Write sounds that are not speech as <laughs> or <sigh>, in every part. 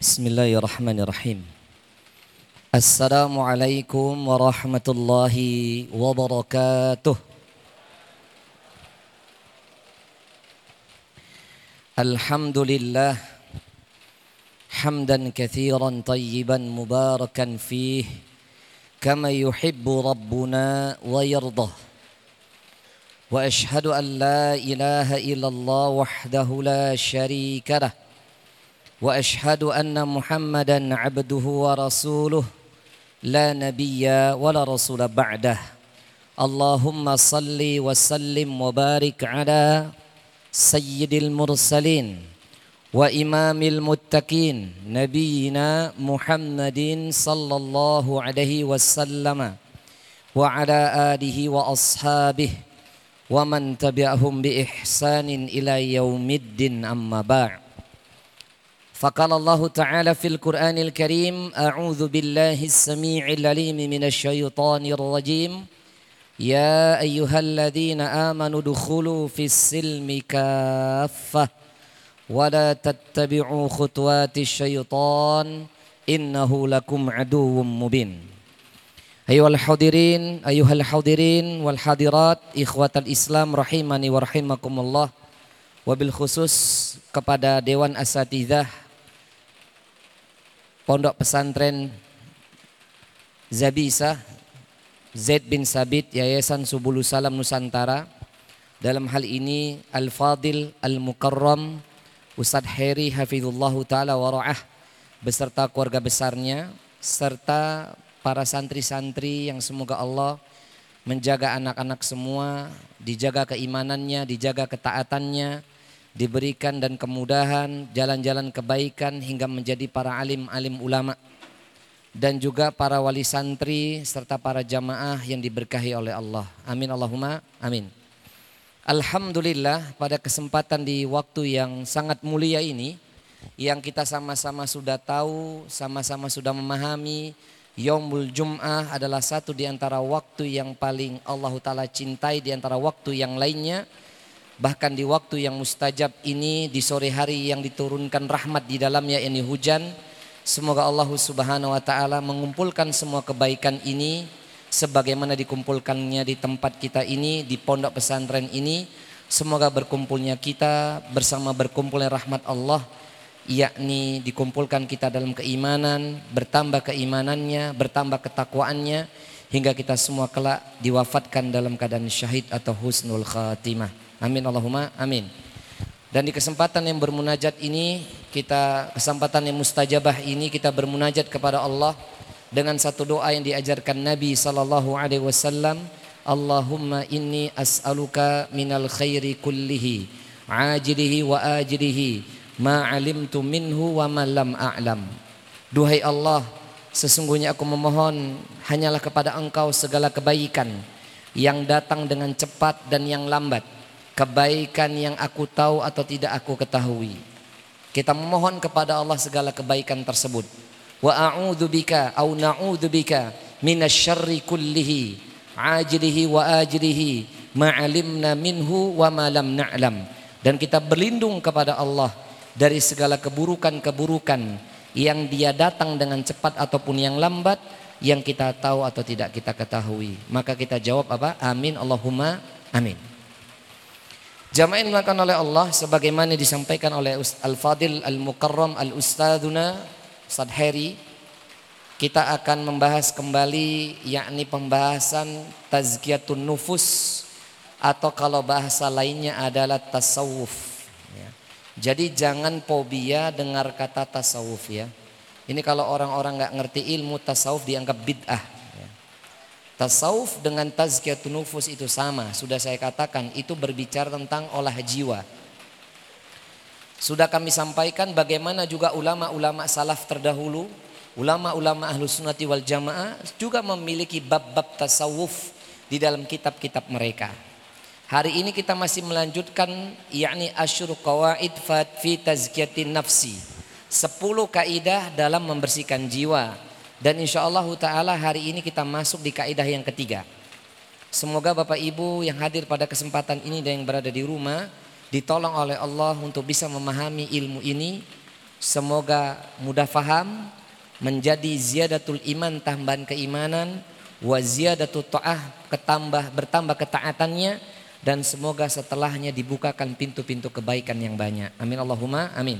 بسم الله الرحمن الرحيم السلام عليكم ورحمة الله وبركاته الحمد لله حمدا كثيرا طيبا مباركا فيه كما يحب ربنا ويرضى واشهد ان لا اله الا الله وحده لا شريك له وأشهد أن محمدا عبده ورسوله لا نبي ولا رسول بعده. اللهم صل وسلم وبارك على سيد المرسلين وإمام المتقين نبينا محمد صلى الله عليه وسلم وعلى آله وأصحابه ومن تبعهم بإحسان إلى يوم الدين. أما بعد فقال الله تعالى في القرآن الكريم أعوذ بالله السميع العليم من الشيطان الرجيم. يا أيها الذين آمنوا ادخلوا في السلم كافة ولا تتبعوا خطوات الشيطان إنه لكم عدو مبين. أيها الحاضرين أيها الحاضرين والحاضرات إخوة الإسلام رحمني ورحمكم الله. khusus kepada Dewan Asatidah Pondok Pesantren Zabisa Zaid bin Sabit Yayasan Subulu Salam Nusantara. Dalam hal ini Al-Fadil Al-Mukarram Ustadz Heri Hafizullah Ta'ala Wara'ah beserta keluarga besarnya serta para santri-santri yang semoga Allah menjaga anak-anak semua, dijaga keimanannya, dijaga ketaatannya, diberikan dan kemudahan jalan-jalan kebaikan hingga menjadi para alim-alim ulama dan juga para wali santri serta para jamaah yang diberkahi oleh Allah. Amin Allahumma amin. Alhamdulillah pada kesempatan di waktu yang sangat mulia ini yang kita sama-sama sudah tahu, sama-sama sudah memahami Yaumul Jum'ah adalah satu di antara waktu yang paling Allah Ta'ala cintai di antara waktu yang lainnya. Bahkan di waktu yang mustajab ini di sore hari yang diturunkan rahmat di dalamnya ini hujan. Semoga Allah Subhanahu wa taala mengumpulkan semua kebaikan ini sebagaimana dikumpulkannya di tempat kita ini di pondok pesantren ini semoga berkumpulnya kita bersama berkumpulnya rahmat Allah yakni dikumpulkan kita dalam keimanan bertambah keimanannya bertambah ketakwaannya hingga kita semua kelak diwafatkan dalam keadaan syahid atau husnul khatimah amin Allahumma amin. Dan di kesempatan yang bermunajat ini kita kesempatan yang mustajabah ini kita bermunajat kepada Allah dengan satu doa yang diajarkan Nabi sallallahu alaihi wasallam Allahumma inni as'aluka minal khairi kullihi ajilihi wa ajilihi ma alimtu minhu wa ma lam a'lam. Duhai Allah sesungguhnya aku memohon hanyalah kepada engkau segala kebaikan yang datang dengan cepat dan yang lambat kebaikan yang aku tahu atau tidak aku ketahui. Kita memohon kepada Allah segala kebaikan tersebut. Wa a'udzu bika au na'udzu bika minasyarri kullihi ajlihi wa ajlihi ma'alimna minhu wa ma lam na'lam. Dan kita berlindung kepada Allah dari segala keburukan-keburukan yang dia datang dengan cepat ataupun yang lambat yang kita tahu atau tidak kita ketahui. Maka kita jawab apa? Amin Allahumma amin Jamaah yang oleh Allah sebagaimana disampaikan oleh Al-Fadil Al-Mukarram Al-Ustadzuna Ustaz Heri kita akan membahas kembali yakni pembahasan tazkiyatun nufus atau kalau bahasa lainnya adalah tasawuf ya. jadi jangan fobia dengar kata tasawuf ya ini kalau orang-orang nggak ngerti ilmu tasawuf dianggap bid'ah. Tasawuf dengan tazkiyatun nufus itu sama sudah saya katakan itu berbicara tentang olah jiwa sudah kami sampaikan bagaimana juga ulama-ulama salaf terdahulu, ulama-ulama ahlu sunnati wal jamaah juga memiliki bab-bab tasawuf di dalam kitab-kitab mereka. Hari ini kita masih melanjutkan yakni asyur qawaid fi tazkiyatin nafsi. Sepuluh kaidah dalam membersihkan jiwa. Dan insya Allah ta'ala hari ini kita masuk di kaidah yang ketiga. Semoga Bapak Ibu yang hadir pada kesempatan ini dan yang berada di rumah ditolong oleh Allah untuk bisa memahami ilmu ini Semoga mudah faham, menjadi ziyadatul iman tambahan keimanan, wa ziyadatul ta'ah ketambah bertambah ketaatannya dan semoga setelahnya dibukakan pintu-pintu kebaikan yang banyak. Amin Allahumma amin.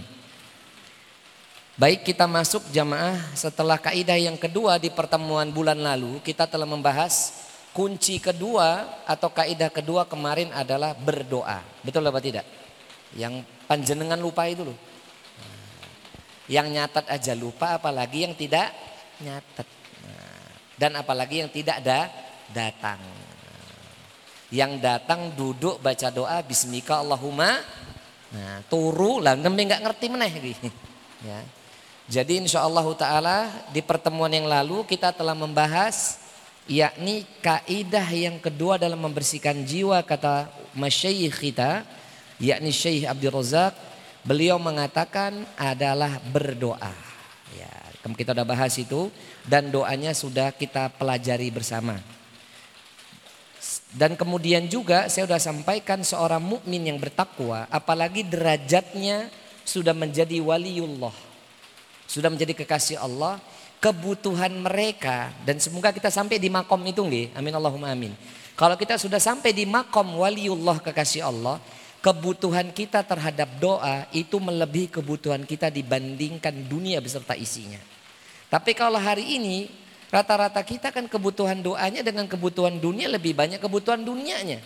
Baik kita masuk jamaah setelah kaidah yang kedua di pertemuan bulan lalu kita telah membahas kunci kedua atau kaidah kedua kemarin adalah berdoa. Betul apa tidak? Yang panjenengan lupa itu loh. Yang nyatat aja lupa apalagi yang tidak nyatat. Dan apalagi yang tidak ada datang. Yang datang duduk baca doa bismika Allahumma Nah, turu lah nggak ngerti meneh <laughs> Ya. Jadi insya Allah Ta'ala di pertemuan yang lalu kita telah membahas yakni kaidah yang kedua dalam membersihkan jiwa kata masyayikh kita yakni Syekh Abdul Razak beliau mengatakan adalah berdoa. Ya, kita sudah bahas itu dan doanya sudah kita pelajari bersama. Dan kemudian juga saya sudah sampaikan seorang mukmin yang bertakwa apalagi derajatnya sudah menjadi waliullah sudah menjadi kekasih Allah, kebutuhan mereka dan semoga kita sampai di makom itu nggih. Amin Allahumma amin. Kalau kita sudah sampai di makom waliullah kekasih Allah, kebutuhan kita terhadap doa itu melebihi kebutuhan kita dibandingkan dunia beserta isinya. Tapi kalau hari ini rata-rata kita kan kebutuhan doanya dengan kebutuhan dunia lebih banyak kebutuhan dunianya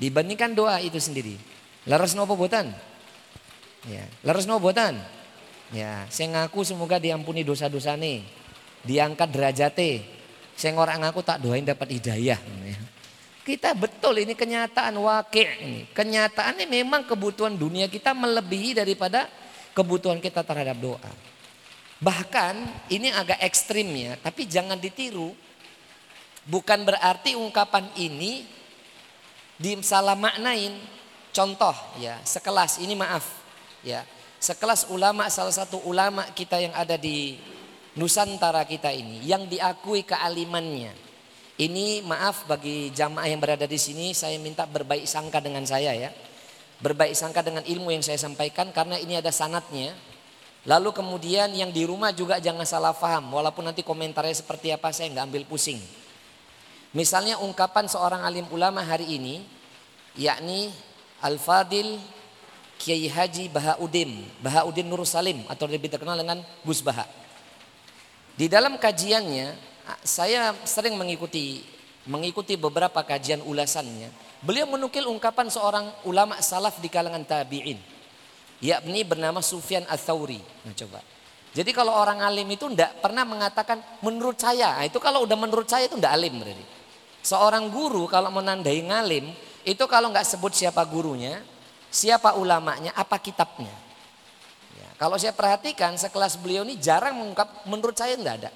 dibandingkan doa itu sendiri. Laras nopo botan? Ya, laras nopo botan? Ya, saya ngaku semoga diampuni dosa-dosa nih. Diangkat derajate. Saya orang ngaku tak doain dapat hidayah. Kita betul ini kenyataan wakil ini. Kenyataannya memang kebutuhan dunia kita melebihi daripada kebutuhan kita terhadap doa. Bahkan ini agak ekstrim ya, tapi jangan ditiru. Bukan berarti ungkapan ini disalah maknain. Contoh ya, sekelas ini maaf ya sekelas ulama salah satu ulama kita yang ada di Nusantara kita ini yang diakui kealimannya. Ini maaf bagi jamaah yang berada di sini saya minta berbaik sangka dengan saya ya. Berbaik sangka dengan ilmu yang saya sampaikan karena ini ada sanatnya. Lalu kemudian yang di rumah juga jangan salah paham walaupun nanti komentarnya seperti apa saya nggak ambil pusing. Misalnya ungkapan seorang alim ulama hari ini yakni Al-Fadil Kiai Haji Bahauddin, Bahauddin Nur Salim atau lebih terkenal dengan Gus Baha. Di dalam kajiannya saya sering mengikuti mengikuti beberapa kajian ulasannya. Beliau menukil ungkapan seorang ulama salaf di kalangan tabi'in. Yakni bernama Sufyan Ats-Tsauri. Nah, coba. Jadi kalau orang alim itu tidak pernah mengatakan menurut saya. Nah, itu kalau udah menurut saya itu tidak alim berarti. Seorang guru kalau menandai ngalim itu kalau nggak sebut siapa gurunya, siapa ulamanya, apa kitabnya. Ya, kalau saya perhatikan sekelas beliau ini jarang mengungkap, menurut saya tidak ada.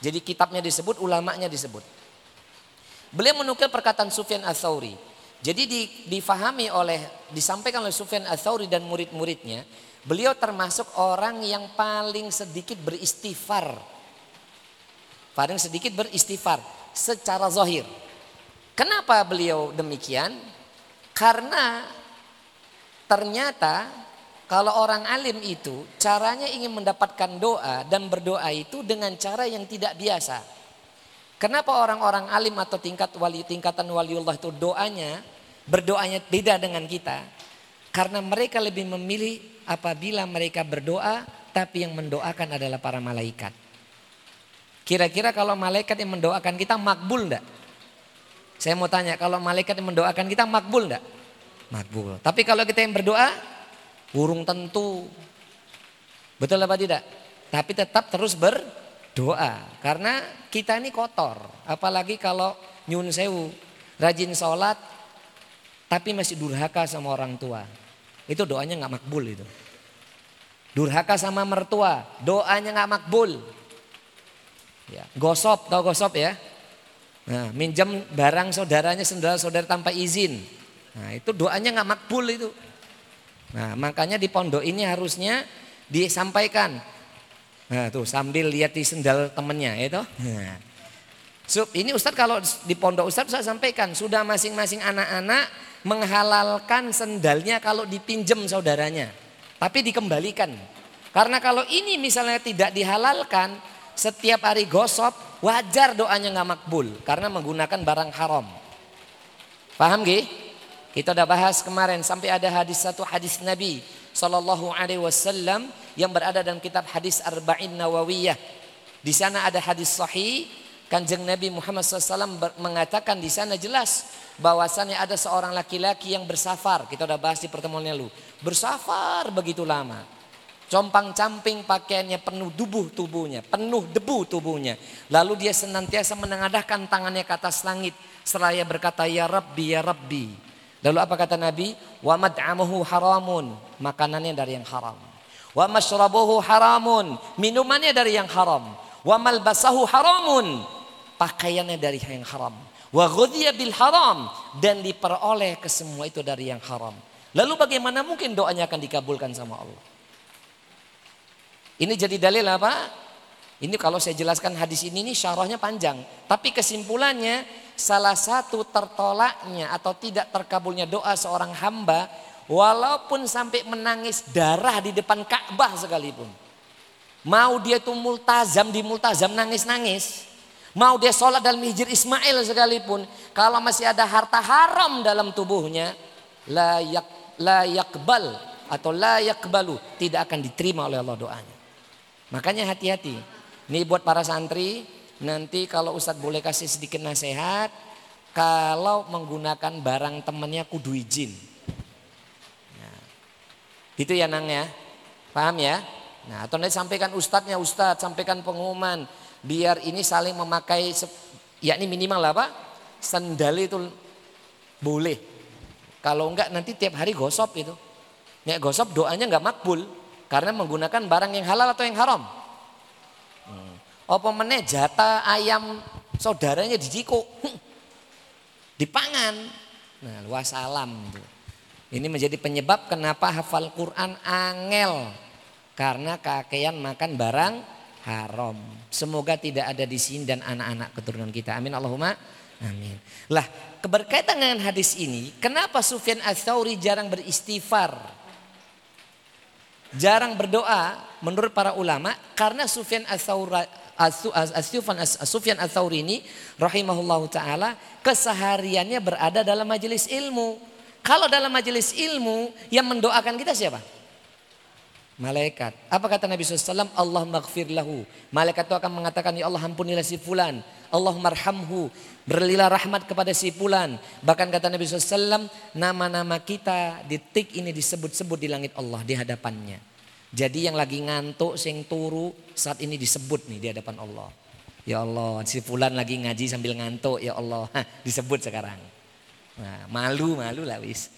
Jadi kitabnya disebut, ulamanya disebut. Beliau menukil perkataan Sufyan Ats-Tsauri. Jadi di, difahami oleh disampaikan oleh Sufyan Ats-Tsauri dan murid-muridnya, beliau termasuk orang yang paling sedikit beristighfar. Paling sedikit beristighfar secara zahir. Kenapa beliau demikian? Karena Ternyata kalau orang alim itu caranya ingin mendapatkan doa dan berdoa itu dengan cara yang tidak biasa. Kenapa orang-orang alim atau tingkat wali tingkatan waliullah itu doanya berdoanya beda dengan kita? Karena mereka lebih memilih apabila mereka berdoa tapi yang mendoakan adalah para malaikat. Kira-kira kalau malaikat yang mendoakan kita makbul enggak? Saya mau tanya kalau malaikat yang mendoakan kita makbul enggak? Makbul. Tapi kalau kita yang berdoa, burung tentu. Betul apa tidak? Tapi tetap terus berdoa. Karena kita ini kotor. Apalagi kalau nyun sewu, rajin sholat, tapi masih durhaka sama orang tua. Itu doanya nggak makbul itu. Durhaka sama mertua, doanya nggak makbul. Ya, gosop, tau gosop ya? Nah, minjem barang saudaranya, saudara-saudara tanpa izin. Nah itu doanya nggak makbul itu. Nah makanya di pondok ini harusnya disampaikan. Nah tuh sambil lihat di sendal temennya itu. Nah. Sub, ini Ustadz kalau di pondok Ustadz saya sampaikan sudah masing-masing anak-anak menghalalkan sendalnya kalau dipinjem saudaranya. Tapi dikembalikan. Karena kalau ini misalnya tidak dihalalkan, setiap hari gosop, wajar doanya nggak makbul karena menggunakan barang haram. Paham gak? Kita udah bahas kemarin sampai ada hadis satu hadis Nabi Sallallahu Alaihi Wasallam yang berada dalam kitab hadis Arba'in Nawawiyah. Di sana ada hadis sahih Kanjeng Nabi Muhammad SAW mengatakan di sana jelas bahwasannya ada seorang laki-laki yang bersafar. Kita udah bahas di pertemuan lalu. Bersafar begitu lama. Compang camping pakaiannya penuh debu tubuhnya, penuh debu tubuhnya. Lalu dia senantiasa menengadahkan tangannya ke atas langit. Seraya berkata, Ya Rabbi, Ya Rabbi. Lalu apa kata Nabi? Wa mad'amuhu haramun. Makanannya dari yang haram. Wa mashrabuhu haramun. Minumannya dari yang haram. Wa malbasahu haramun pakaiannya dari yang haram. Wa bil haram dan diperoleh ke semua itu dari yang haram. Lalu bagaimana mungkin doanya akan dikabulkan sama Allah? Ini jadi dalil apa? Ini kalau saya jelaskan hadis ini ini syarahnya panjang, tapi kesimpulannya salah satu tertolaknya atau tidak terkabulnya doa seorang hamba walaupun sampai menangis darah di depan Ka'bah sekalipun. Mau dia tuh multazam di multazam nangis-nangis, Mau dia sholat dalam hijir Ismail sekalipun. Kalau masih ada harta haram dalam tubuhnya. Layak, layakbal atau layakbalu. Tidak akan diterima oleh Allah doanya. Makanya hati-hati. Ini buat para santri. Nanti kalau Ustadz boleh kasih sedikit nasihat. Kalau menggunakan barang temannya kudu izin. Nah, itu ya nang ya. Paham ya? Nah atau nanti sampaikan ustadznya ustadz. Sampaikan pengumuman biar ini saling memakai yakni minimal apa? Sandal itu boleh. Kalau enggak nanti tiap hari gosop itu. Nek gosop doanya enggak makbul karena menggunakan barang yang halal atau yang haram. Hmm. Apa meneh jatah ayam saudaranya dijiko. Dipangan. Nah, wassalam itu. Ini menjadi penyebab kenapa hafal Quran angel. Karena kakean makan barang haram. Semoga tidak ada di sini dan anak-anak keturunan kita. Amin Allahumma amin. Lah, keberkaitan dengan hadis ini, kenapa Sufyan Ats-Tsauri jarang beristighfar? Jarang berdoa menurut para ulama karena Sufyan Sufyan Ats-Tsauri ini rahimahullahu taala kesehariannya berada dalam majelis ilmu. Kalau dalam majelis ilmu yang mendoakan kita siapa? Malaikat. Apa kata Nabi SAW? Allah maghfir lahu. Malaikat itu akan mengatakan, Ya Allah ampunilah si fulan. Allah marhamhu. Berlilah rahmat kepada si fulan. Bahkan kata Nabi SAW, nama-nama kita di tik ini disebut-sebut di langit Allah, di hadapannya. Jadi yang lagi ngantuk, sing turu, saat ini disebut nih di hadapan Allah. Ya Allah, si fulan lagi ngaji sambil ngantuk, ya Allah. Hah, disebut sekarang. Nah, malu, malu lah wis.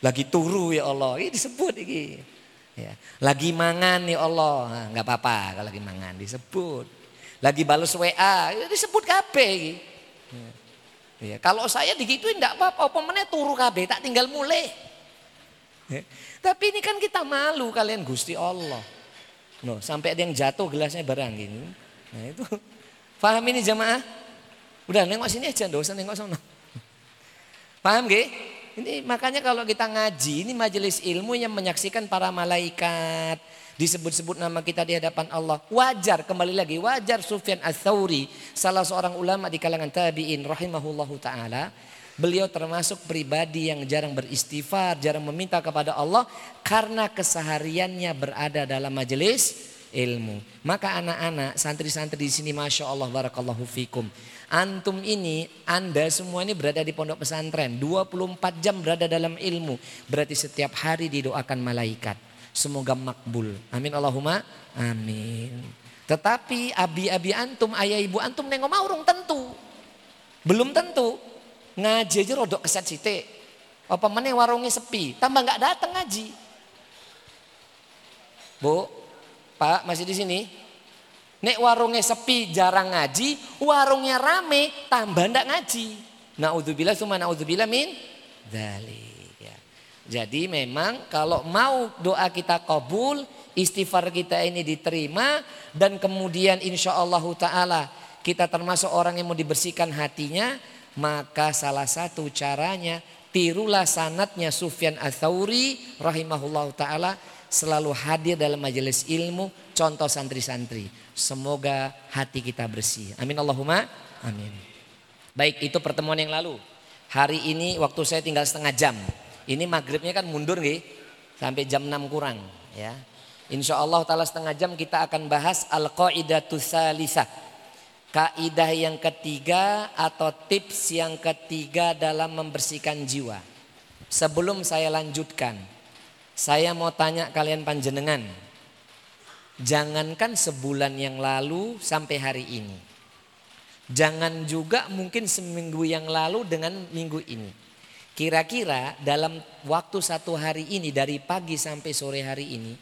Lagi turu ya Allah, ini disebut ini. Ya. Lagi mangan nih Allah, nggak apa-apa kalau lagi mangan disebut. Lagi balas WA, ya disebut KB. Ya. ya. Kalau saya digituin enggak apa-apa, pemennya turu KB, tak tinggal mulai. Tapi ini kan kita malu kalian Gusti Allah. No, sampai ada yang jatuh gelasnya barang gini. Nah itu, paham ini jamaah? Udah nengok sini aja, dosa nengok sana. Paham gak? Ini makanya kalau kita ngaji, ini majelis ilmu yang menyaksikan para malaikat. Disebut-sebut nama kita di hadapan Allah. Wajar, kembali lagi, wajar Sufyan Ats-Tsauri, salah seorang ulama di kalangan tabi'in rahimahullahu taala. Beliau termasuk pribadi yang jarang beristighfar, jarang meminta kepada Allah karena kesehariannya berada dalam majelis ilmu. Maka anak-anak, santri-santri di sini Masya Allah, Barakallahu Fikum. Antum ini, Anda semua ini berada di pondok pesantren. 24 jam berada dalam ilmu. Berarti setiap hari didoakan malaikat. Semoga makbul. Amin Allahumma. Amin. Tetapi abi-abi antum, ayah ibu antum nengok mau urung tentu. Belum tentu. Ngaji aja rodok keset site. Apa mana warungnya sepi. Tambah nggak datang ngaji. Bu, Pak masih di sini? Nek warungnya sepi jarang ngaji, warungnya rame tambah ndak ngaji. Naudzubillah summa naudzubillah min dzalik ya. Jadi memang kalau mau doa kita kabul, istighfar kita ini diterima dan kemudian insya Allah taala kita termasuk orang yang mau dibersihkan hatinya, maka salah satu caranya tirulah sanatnya Sufyan Ats-Tsauri rahimahullah taala selalu hadir dalam majelis ilmu, contoh santri-santri. Semoga hati kita bersih. Amin Allahumma amin. Baik, itu pertemuan yang lalu. Hari ini waktu saya tinggal setengah jam. Ini maghribnya kan mundur nih sampai jam 6 kurang ya. Insya Allah setengah jam kita akan bahas al-qaidatu salisah. Kaidah yang ketiga atau tips yang ketiga dalam membersihkan jiwa. Sebelum saya lanjutkan, saya mau tanya kalian panjenengan. Jangankan sebulan yang lalu sampai hari ini. Jangan juga mungkin seminggu yang lalu dengan minggu ini. Kira-kira dalam waktu satu hari ini dari pagi sampai sore hari ini.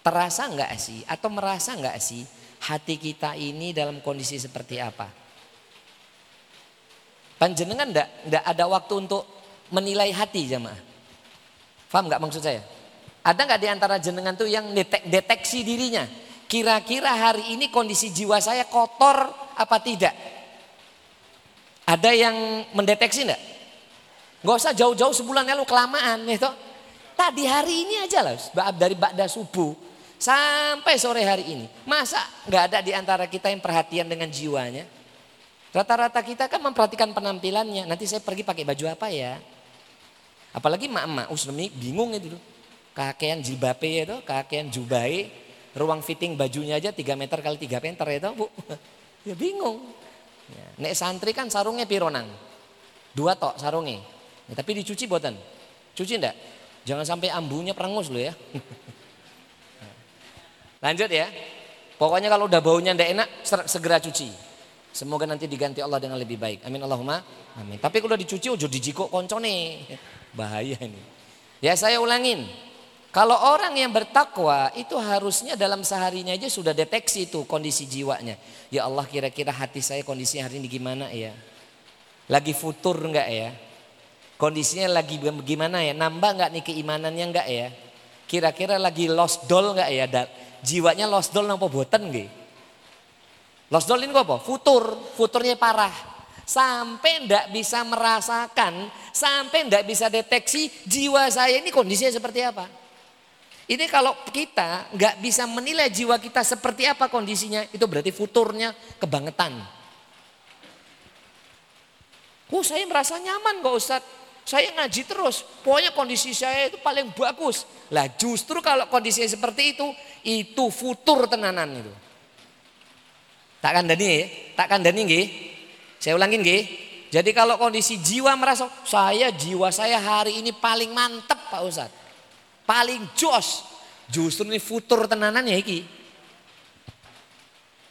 Terasa nggak sih atau merasa nggak sih hati kita ini dalam kondisi seperti apa? Panjenengan enggak, enggak ada waktu untuk menilai hati jamaah. Faham nggak maksud saya? Ada nggak di antara jenengan tuh yang detek, deteksi dirinya? Kira-kira hari ini kondisi jiwa saya kotor apa tidak? Ada yang mendeteksi enggak? Gak usah jauh-jauh sebulan lalu kelamaan gitu. Tadi hari ini aja lah dari ba'da subuh sampai sore hari ini. Masa nggak ada di antara kita yang perhatian dengan jiwanya? Rata-rata kita kan memperhatikan penampilannya. Nanti saya pergi pakai baju apa ya? Apalagi emak-emak, usnemi bingung itu. Kakean jilbabe itu, kakean jubai, ruang fitting bajunya aja 3 meter kali 3 meter itu bu. <laughs> Ya bingung. Ya. Nek santri kan sarungnya pironang. Dua tok sarungnya. Ya, tapi dicuci buatan. Cuci enggak? Jangan sampai ambunya perengus loh ya. <laughs> Lanjut ya. Pokoknya kalau udah baunya enggak enak, segera cuci. Semoga nanti diganti Allah dengan lebih baik. Amin Allahumma. Amin. Tapi kalau dicuci ojo dijiko koncone. Bahaya ini. Ya saya ulangin. Kalau orang yang bertakwa itu harusnya dalam seharinya aja sudah deteksi itu kondisi jiwanya. Ya Allah kira-kira hati saya kondisi hari ini gimana ya? Lagi futur enggak ya? Kondisinya lagi gimana ya? Nambah enggak nih keimanannya enggak ya? Kira-kira lagi lost doll enggak ya? Jiwanya doll napa boten? Lost doll ini apa? Futur, futurnya parah. Sampai ndak bisa merasakan, sampai ndak bisa deteksi jiwa saya ini kondisinya seperti apa. Ini kalau kita nggak bisa menilai jiwa kita seperti apa kondisinya, itu berarti futurnya kebangetan. Oh saya merasa nyaman kok Ustaz. Saya ngaji terus. Pokoknya kondisi saya itu paling bagus. Lah justru kalau kondisinya seperti itu, itu futur tenanan itu. Tak kandani ya, tak kandani nggih. Saya ulangin nggih. Jadi kalau kondisi jiwa merasa saya jiwa saya hari ini paling mantep Pak Ustaz. Paling jos. Justru ini futur tenanan ya iki.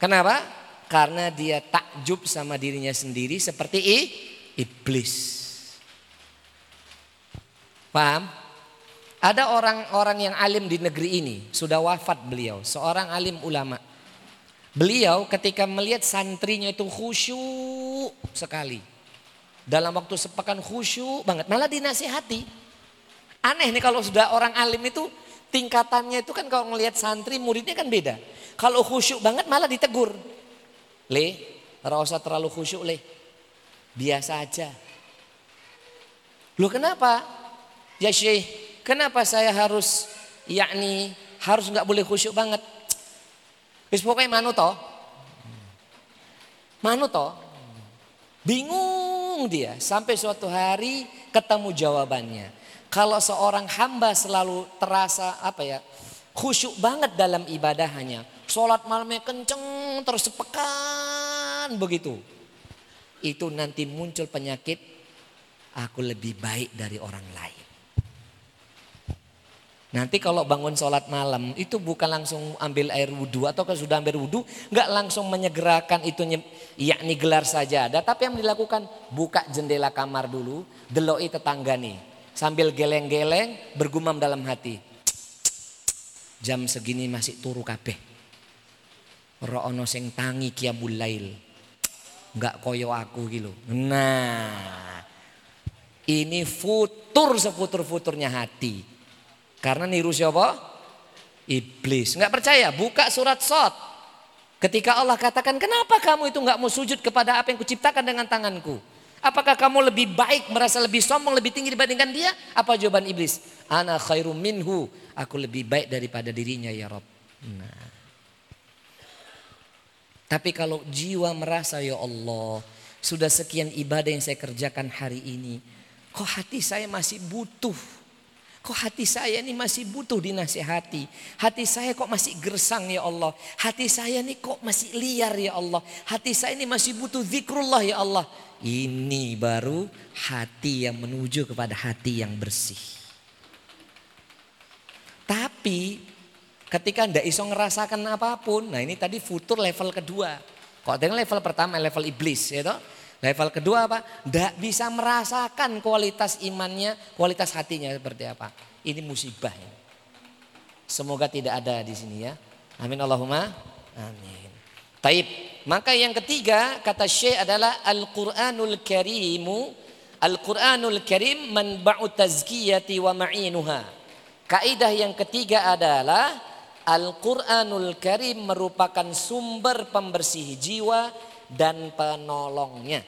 Kenapa? Karena dia takjub sama dirinya sendiri seperti iblis. Paham? Ada orang-orang yang alim di negeri ini, sudah wafat beliau, seorang alim ulama. Beliau ketika melihat santrinya itu khusyuk sekali. Dalam waktu sepekan khusyuk banget, malah dinasihati. Aneh nih kalau sudah orang alim itu tingkatannya itu kan kalau ngelihat santri muridnya kan beda. Kalau khusyuk banget malah ditegur. Le, rasa terlalu khusyuk le. Biasa aja. Loh kenapa? Ya Syekh, kenapa saya harus yakni harus nggak boleh khusyuk banget? Wis pokoknya manu toh. Manu toh. Bingung dia sampai suatu hari ketemu jawabannya. Kalau seorang hamba selalu terasa apa ya khusyuk banget dalam ibadahnya. Sholat malamnya kenceng terus sepekan begitu itu nanti muncul penyakit aku lebih baik dari orang lain. Nanti kalau bangun sholat malam itu bukan langsung ambil air wudhu atau sudah ambil wudhu nggak langsung menyegerakan itu yakni gelar saja ada. Tapi yang dilakukan buka jendela kamar dulu deloi tetangga nih. Sambil geleng-geleng bergumam dalam hati. Jam segini masih turu kabeh. Ro'ono sing tangi kiamul lail. Nggak koyo aku gitu. Nah, ini futur sefutur-futurnya hati. Karena niru siapa? Iblis. Nggak percaya? Buka surat Sot. Ketika Allah katakan, kenapa kamu itu nggak mau sujud kepada apa yang kuciptakan dengan tanganku? Apakah kamu lebih baik, merasa lebih sombong, lebih tinggi dibandingkan dia? Apa jawaban iblis? Ana khairum minhu. Aku lebih baik daripada dirinya ya Rob. Nah. Tapi kalau jiwa merasa ya Allah, sudah sekian ibadah yang saya kerjakan hari ini. Kok hati saya masih butuh Kok hati saya ini masih butuh dinasihati. Hati saya kok masih gersang ya Allah. Hati saya ini kok masih liar ya Allah. Hati saya ini masih butuh zikrullah ya Allah. Ini baru hati yang menuju kepada hati yang bersih. Tapi ketika ndak iso ngerasakan apa pun, nah ini tadi futur level kedua. Kok dengan level pertama level iblis ya toh? Level kedua apa? Tidak bisa merasakan kualitas imannya, kualitas hatinya seperti apa. Ini musibah ya. Semoga tidak ada di sini ya. Amin Allahumma. Amin. Taib. Maka yang ketiga kata Syekh adalah Al-Qur'anul Karimu Al-Qur'anul Karim manba'u tazkiyati wa ma'inuha. Kaidah yang ketiga adalah Al-Qur'anul Karim merupakan sumber pembersih jiwa dan penolongnya.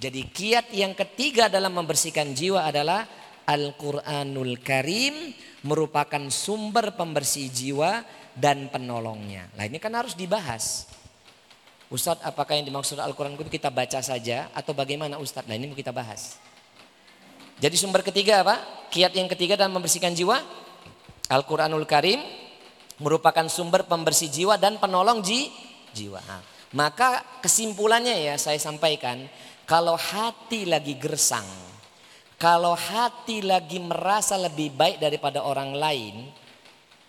Jadi kiat yang ketiga dalam membersihkan jiwa adalah Al-Quranul Karim merupakan sumber pembersih jiwa dan penolongnya. Nah ini kan harus dibahas. Ustadz apakah yang dimaksud Al-Quran itu kita baca saja atau bagaimana Ustadz? Nah ini mau kita bahas. Jadi sumber ketiga apa? Kiat yang ketiga dalam membersihkan jiwa. Al-Quranul Karim merupakan sumber pembersih jiwa dan penolong ji, jiwa. Nah, maka kesimpulannya ya saya sampaikan, kalau hati lagi gersang, kalau hati lagi merasa lebih baik daripada orang lain,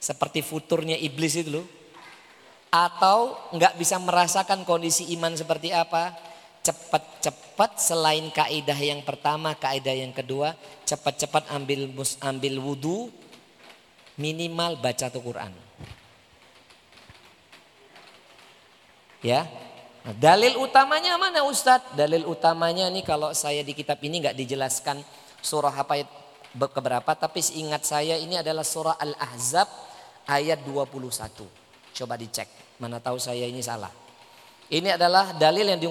seperti futurnya iblis itu loh, atau nggak bisa merasakan kondisi iman seperti apa, cepat-cepat selain kaidah yang pertama, kaidah yang kedua, cepat-cepat ambil ambil wudhu, minimal baca tuh Quran. Ya. Nah, dalil utamanya mana Ustadz? Dalil utamanya nih kalau saya di kitab ini nggak dijelaskan surah apa keberapa, tapi seingat saya ini adalah surah Al-Ahzab ayat 21. Coba dicek, mana tahu saya ini salah. Ini adalah dalil yang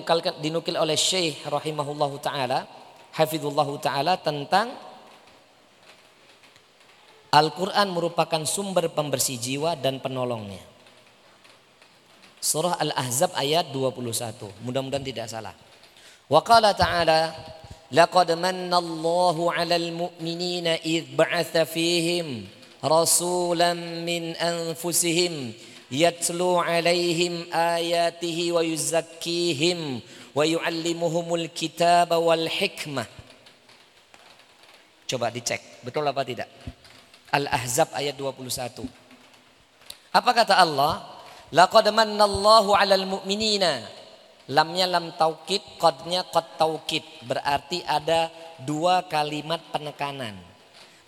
dinukil oleh Syekh rahimahullahu taala, hafizullahu taala tentang Al-Quran merupakan sumber pembersih jiwa dan penolongnya. Surah Al-Ahzab ayat 21. Mudah-mudahan tidak salah. Wa qala ta'ala Laqad manna Allahu 'alal mu'minina id ba'atha fihim rasulan min anfusihim yatlu 'alaihim ayatihi wa yuzakkihim wa yu'allimuhumul kitaba wal hikmah. Coba dicek, betul apa tidak? Al-Ahzab ayat 21. Apa kata Allah? Laqad mannallahu 'alal mu'minina. Lamnya lam taukid, qadnya qad taukid. Berarti ada dua kalimat penekanan.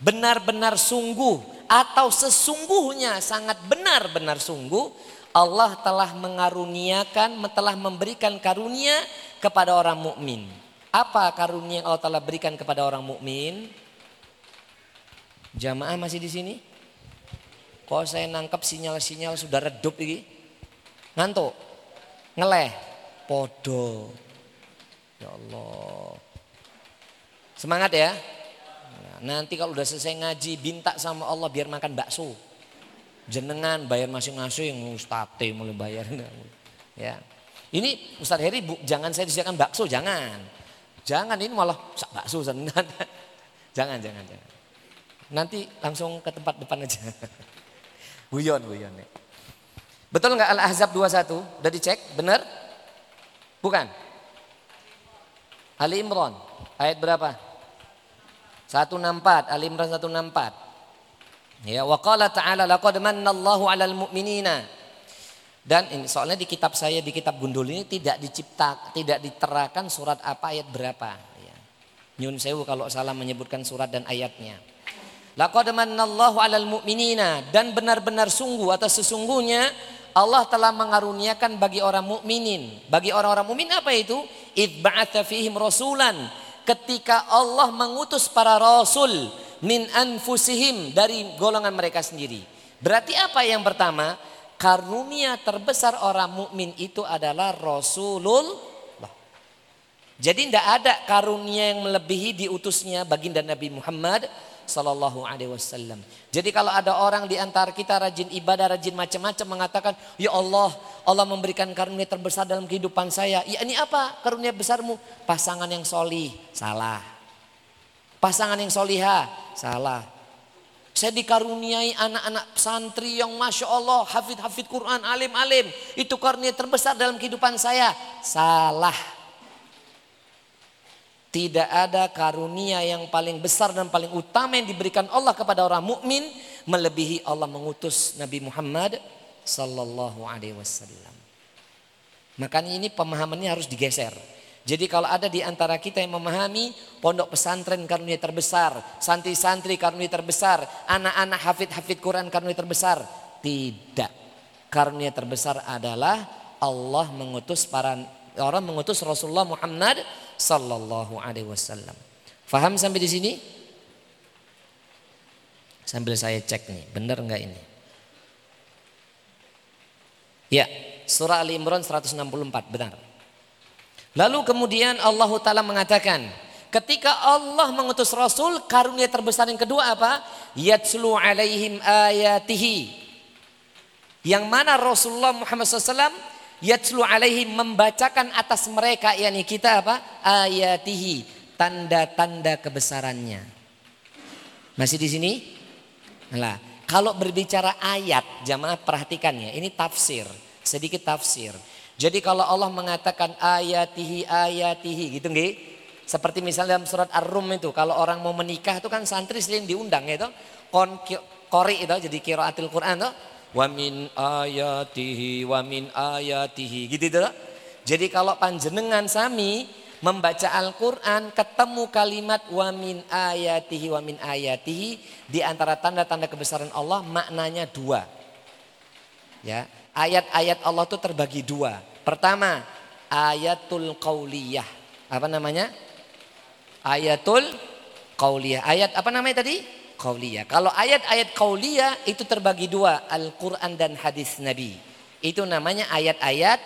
Benar-benar sungguh atau sesungguhnya sangat benar-benar sungguh Allah telah mengaruniakan, telah memberikan karunia kepada orang mukmin. Apa karunia yang Allah telah berikan kepada orang mukmin? Jamaah masih di sini? Kok saya nangkap sinyal-sinyal sudah redup ini? Ngantuk? Ngeleh? Podo. Ya Allah. Semangat ya. nanti kalau udah selesai ngaji, bintak sama Allah biar makan bakso. Jenengan bayar masing-masing, ustate mulai bayar. Ya. Ini Ustaz Heri bu, jangan saya disediakan bakso, jangan. Jangan ini malah bakso. <laughs> Jangan, jangan, jangan. Nanti langsung ke tempat depan aja. <laughs> Guyon, guyon. Ya. Betul nggak Al-Ahzab 21? Udah dicek? Benar? Bukan? Ali Imran. Ayat berapa? 164. Ali Imran 164. Ya, wa qala ta'ala laqad mannallahu 'alal mu'minina. Dan ini soalnya di kitab saya di kitab Gundul ini tidak dicipta tidak diterakan surat apa ayat berapa ya. Nyun sewu kalau salah menyebutkan surat dan ayatnya. Laqad mannallahu 'alal mu'minina dan benar-benar sungguh atau sesungguhnya Allah telah mengaruniakan bagi orang mukminin. Bagi orang-orang mukmin apa itu? Id ba'atha fihim rasulan. Ketika Allah mengutus para rasul min anfusihim dari golongan mereka sendiri. Berarti apa yang pertama? Karunia terbesar orang mukmin itu adalah Rasulullah. Jadi tidak ada karunia yang melebihi diutusnya baginda Nabi Muhammad Sallallahu Alaihi Wasallam. Jadi kalau ada orang di antara kita rajin ibadah, rajin macam-macam mengatakan, Ya Allah, Allah memberikan karunia terbesar dalam kehidupan saya. Ya ini apa karunia besarmu? Pasangan yang solih. Salah. Pasangan yang soliha. Salah. Saya dikaruniai anak-anak santri yang Masya Allah, hafid-hafid Quran, alim-alim. Itu karunia terbesar dalam kehidupan saya. Salah. Tidak ada karunia yang paling besar dan paling utama yang diberikan Allah kepada orang mukmin melebihi Allah mengutus Nabi Muhammad sallallahu alaihi wasallam. Makanya ini pemahamannya harus digeser. Jadi kalau ada di antara kita yang memahami pondok pesantren karunia terbesar, santri-santri karunia terbesar, anak-anak hafid-hafid Quran karunia terbesar, tidak. Karunia terbesar adalah Allah mengutus para orang mengutus Rasulullah Muhammad sallallahu alaihi wasallam. Faham sampai di sini? Sambil saya cek nih, benar enggak ini? Ya, surah Ali Imran 164, benar. Lalu kemudian Allah Ta'ala mengatakan, ketika Allah mengutus Rasul, karunia terbesar yang kedua apa? Yatslu alaihim ayatihi. Yang mana Rasulullah Muhammad SAW yatslu alaihim membacakan atas mereka yakni kita apa? Ayatihi tanda-tanda kebesarannya. Masih di sini? Lah kalau berbicara ayat jamaah perhatikan ya ini tafsir sedikit tafsir. Jadi kalau Allah mengatakan ayatihi ayatihi gitu nggih? Seperti misalnya dalam surat Ar-Rum itu kalau orang mau menikah itu kan santri sering diundang itu kon kori itu jadi kiraatil Quran tuh wa min ayatihi wa min ayatihi. Gitu itu jadi kalau panjenengan sami membaca Al-Quran ketemu kalimat wa min ayatihi wa min ayatihi di antara tanda-tanda kebesaran Allah maknanya dua. Ya ayat-ayat Allah itu terbagi dua. Pertama ayatul qauliyah. Apa namanya? Ayatul qauliyah. Ayat apa namanya tadi qauliyah. Kalau ayat-ayat qauliyah itu terbagi dua, Al-Quran dan hadis Nabi. Itu namanya ayat-ayat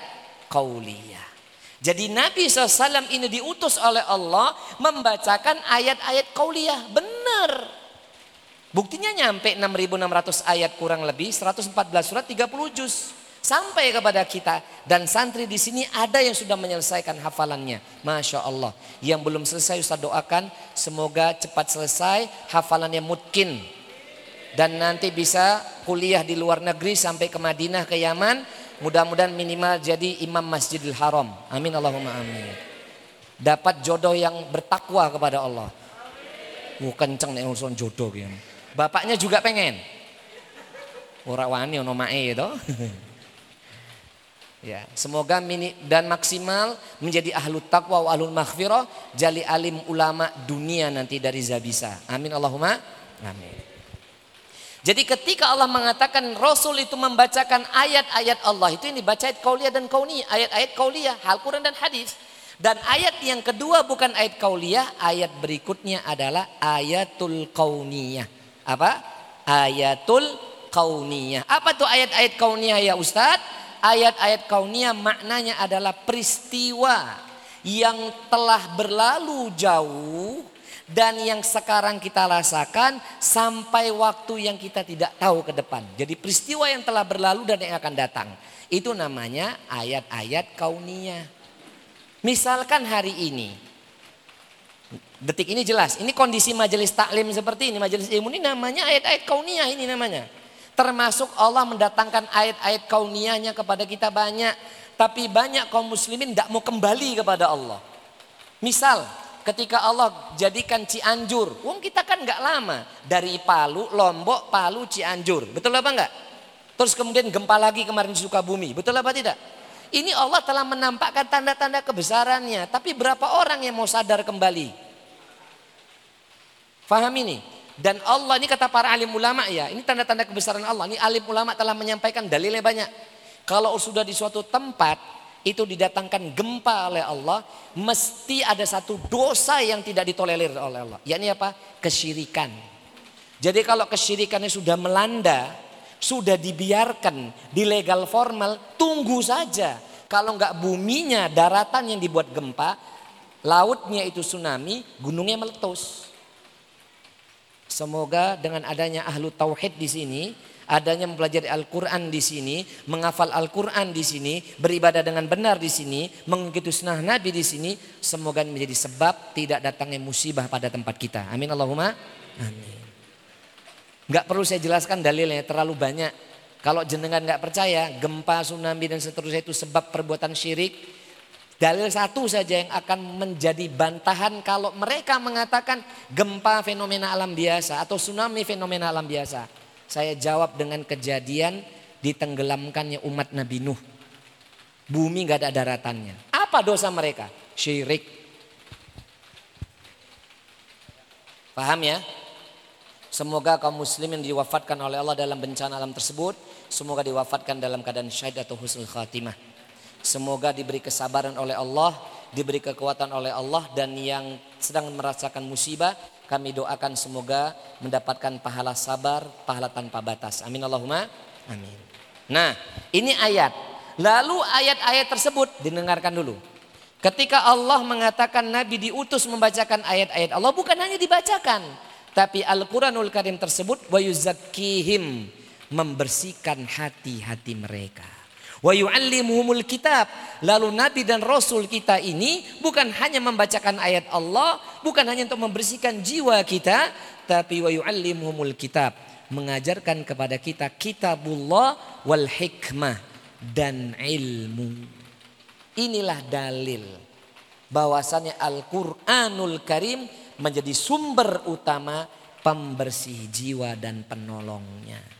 qauliyah. Jadi Nabi SAW ini diutus oleh Allah membacakan ayat-ayat qauliyah. Benar. Buktinya nyampe 6.600 ayat kurang lebih, 114 surat 30 juz sampai kepada kita dan santri di sini ada yang sudah menyelesaikan hafalannya. Masya Allah. Yang belum selesai Ustaz doakan semoga cepat selesai hafalannya mungkin dan nanti bisa kuliah di luar negeri sampai ke Madinah ke Yaman. Mudah-mudahan minimal jadi imam Masjidil Haram. Amin Allahumma amin. Dapat jodoh yang bertakwa kepada Allah. Wah kenceng nih urusan jodoh. Bapaknya juga pengen. Ora wani ono mae itu. <laughs> Ya, semoga mini dan maksimal menjadi ahlu taqwa wa ahlul maghfirah, jali alim ulama dunia nanti dari Zabisa. Amin Allahumma. Amin. Jadi ketika Allah mengatakan Rasul itu membacakan ayat-ayat Allah itu ini baca ayat kauliyah dan kauni, ayat-ayat kauliyah, hal Quran dan hadis. Dan ayat yang kedua bukan ayat kauliyah, ayat berikutnya adalah ayatul kauniyah. Apa? Ayatul kauniyah. Apa tuh ayat-ayat kauniyah ya Ustadz? Ayat-ayat kaunia maknanya adalah peristiwa yang telah berlalu jauh dan yang sekarang kita rasakan sampai waktu yang kita tidak tahu ke depan. Jadi peristiwa yang telah berlalu dan yang akan datang. Itu namanya ayat-ayat kaunia. Misalkan hari ini. Detik ini jelas. Ini kondisi majelis taklim seperti ini. Majelis ilmu ini namanya ayat-ayat kaunia ini namanya. Termasuk Allah mendatangkan ayat-ayat kauniyahnya kepada kita banyak. Tapi banyak kaum muslimin tidak mau kembali kepada Allah. Misal ketika Allah jadikan Cianjur. Wong kita kan nggak lama. Dari Palu, Lombok, Palu, Cianjur. Betul apa enggak? Terus kemudian gempa lagi kemarin di Sukabumi. Betul apa tidak? Ini Allah telah menampakkan tanda-tanda kebesarannya. Tapi berapa orang yang mau sadar kembali? Faham ini? Dan Allah ini kata para alim ulama ya, ini tanda-tanda kebesaran Allah. Ini alim ulama telah menyampaikan dalilnya banyak. Kalau sudah di suatu tempat itu didatangkan gempa oleh Allah, mesti ada satu dosa yang tidak ditolerir oleh Allah. Yakni apa? Kesyirikan. Jadi kalau kesyirikannya sudah melanda, sudah dibiarkan di legal formal, tunggu saja. Kalau enggak buminya, daratan yang dibuat gempa, lautnya itu tsunami, gunungnya meletus. Semoga dengan adanya ahlu tauhid di sini, adanya mempelajari Al-Quran di sini, menghafal Al-Quran di sini, beribadah dengan benar di sini, mengikuti sunnah Nabi di sini, semoga menjadi sebab tidak datangnya musibah pada tempat kita. Amin Allahumma. Amin. Gak perlu saya jelaskan dalilnya, terlalu banyak. Kalau jenengan gak percaya, gempa, tsunami dan seterusnya itu sebab perbuatan syirik, Dalil satu saja yang akan menjadi bantahan kalau mereka mengatakan gempa fenomena alam biasa atau tsunami fenomena alam biasa. Saya jawab dengan kejadian ditenggelamkannya umat Nabi Nuh. Bumi gak ada daratannya. Apa dosa mereka? Syirik. Paham ya? Semoga kaum muslim yang diwafatkan oleh Allah dalam bencana alam tersebut. Semoga diwafatkan dalam keadaan syahid atau husnul khatimah. Semoga diberi kesabaran oleh Allah, diberi kekuatan oleh Allah dan yang sedang merasakan musibah kami doakan semoga mendapatkan pahala sabar, pahala tanpa batas. Amin Allahumma. Amin. Nah, ini ayat. Lalu ayat-ayat tersebut didengarkan dulu. Ketika Allah mengatakan Nabi diutus membacakan ayat-ayat Allah bukan hanya dibacakan, tapi Al-Qur'anul Karim tersebut wa yuzakkihim membersihkan hati-hati mereka. Wa yu'allimuhumul kitab. Lalu Nabi dan Rasul kita ini bukan hanya membacakan ayat Allah, bukan hanya untuk membersihkan jiwa kita, tapi wa yu'allimuhumul kitab. Mengajarkan kepada kita kitabullah wal hikmah dan ilmu. Inilah dalil bahwasannya Al-Qur'anul Karim menjadi sumber utama pembersih jiwa dan penolongnya.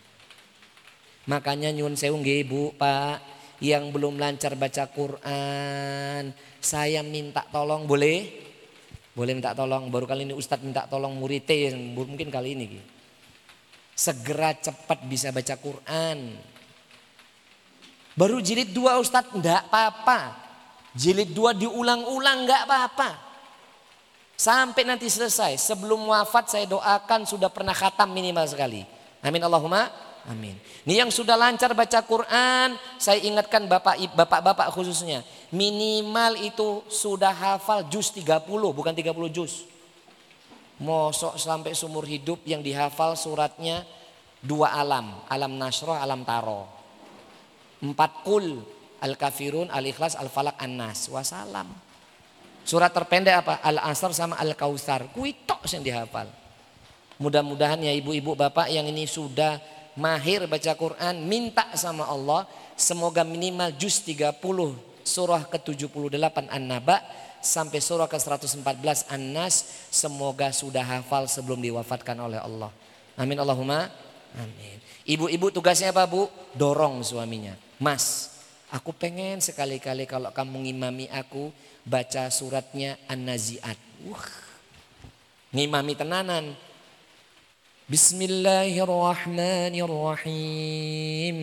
Makanya nyun sewu nggih Bu, Pak, yang belum lancar baca Quran, saya minta tolong boleh? Boleh minta tolong. Baru kali ini Ustadz minta tolong muridnya mungkin kali ini. Segera cepat bisa baca Quran. Baru jilid dua Ustadz enggak apa-apa. Jilid dua diulang-ulang enggak apa-apa. Sampai nanti selesai. Sebelum wafat saya doakan sudah pernah khatam minimal sekali. Amin Allahumma Amin. Ini yang sudah lancar baca Quran, saya ingatkan bapak bapak khususnya. Minimal itu sudah hafal juz 30, bukan 30 juz. Mosok sampai sumur hidup yang dihafal suratnya dua alam. Alam nasroh, alam taro. Empat kul, al-kafirun, al-ikhlas, al-falak, an-nas. Wassalam. Surat terpendek apa? Al-asr sama al-kausar. Kuitok yang dihafal. Mudah-mudahan ya ibu-ibu bapak yang ini sudah mahir baca Quran, minta sama Allah semoga minimal juz 30 surah ke-78 An-Naba sampai surah ke-114 An-Nas semoga sudah hafal sebelum diwafatkan oleh Allah. Amin Allahumma. Amin. Ibu-ibu tugasnya apa Bu? Dorong suaminya. Mas, aku pengen sekali-kali kalau kamu ngimami aku baca suratnya An-Nazi'at. Wah, ngimami tenanan بسم الله الرحمن الرحيم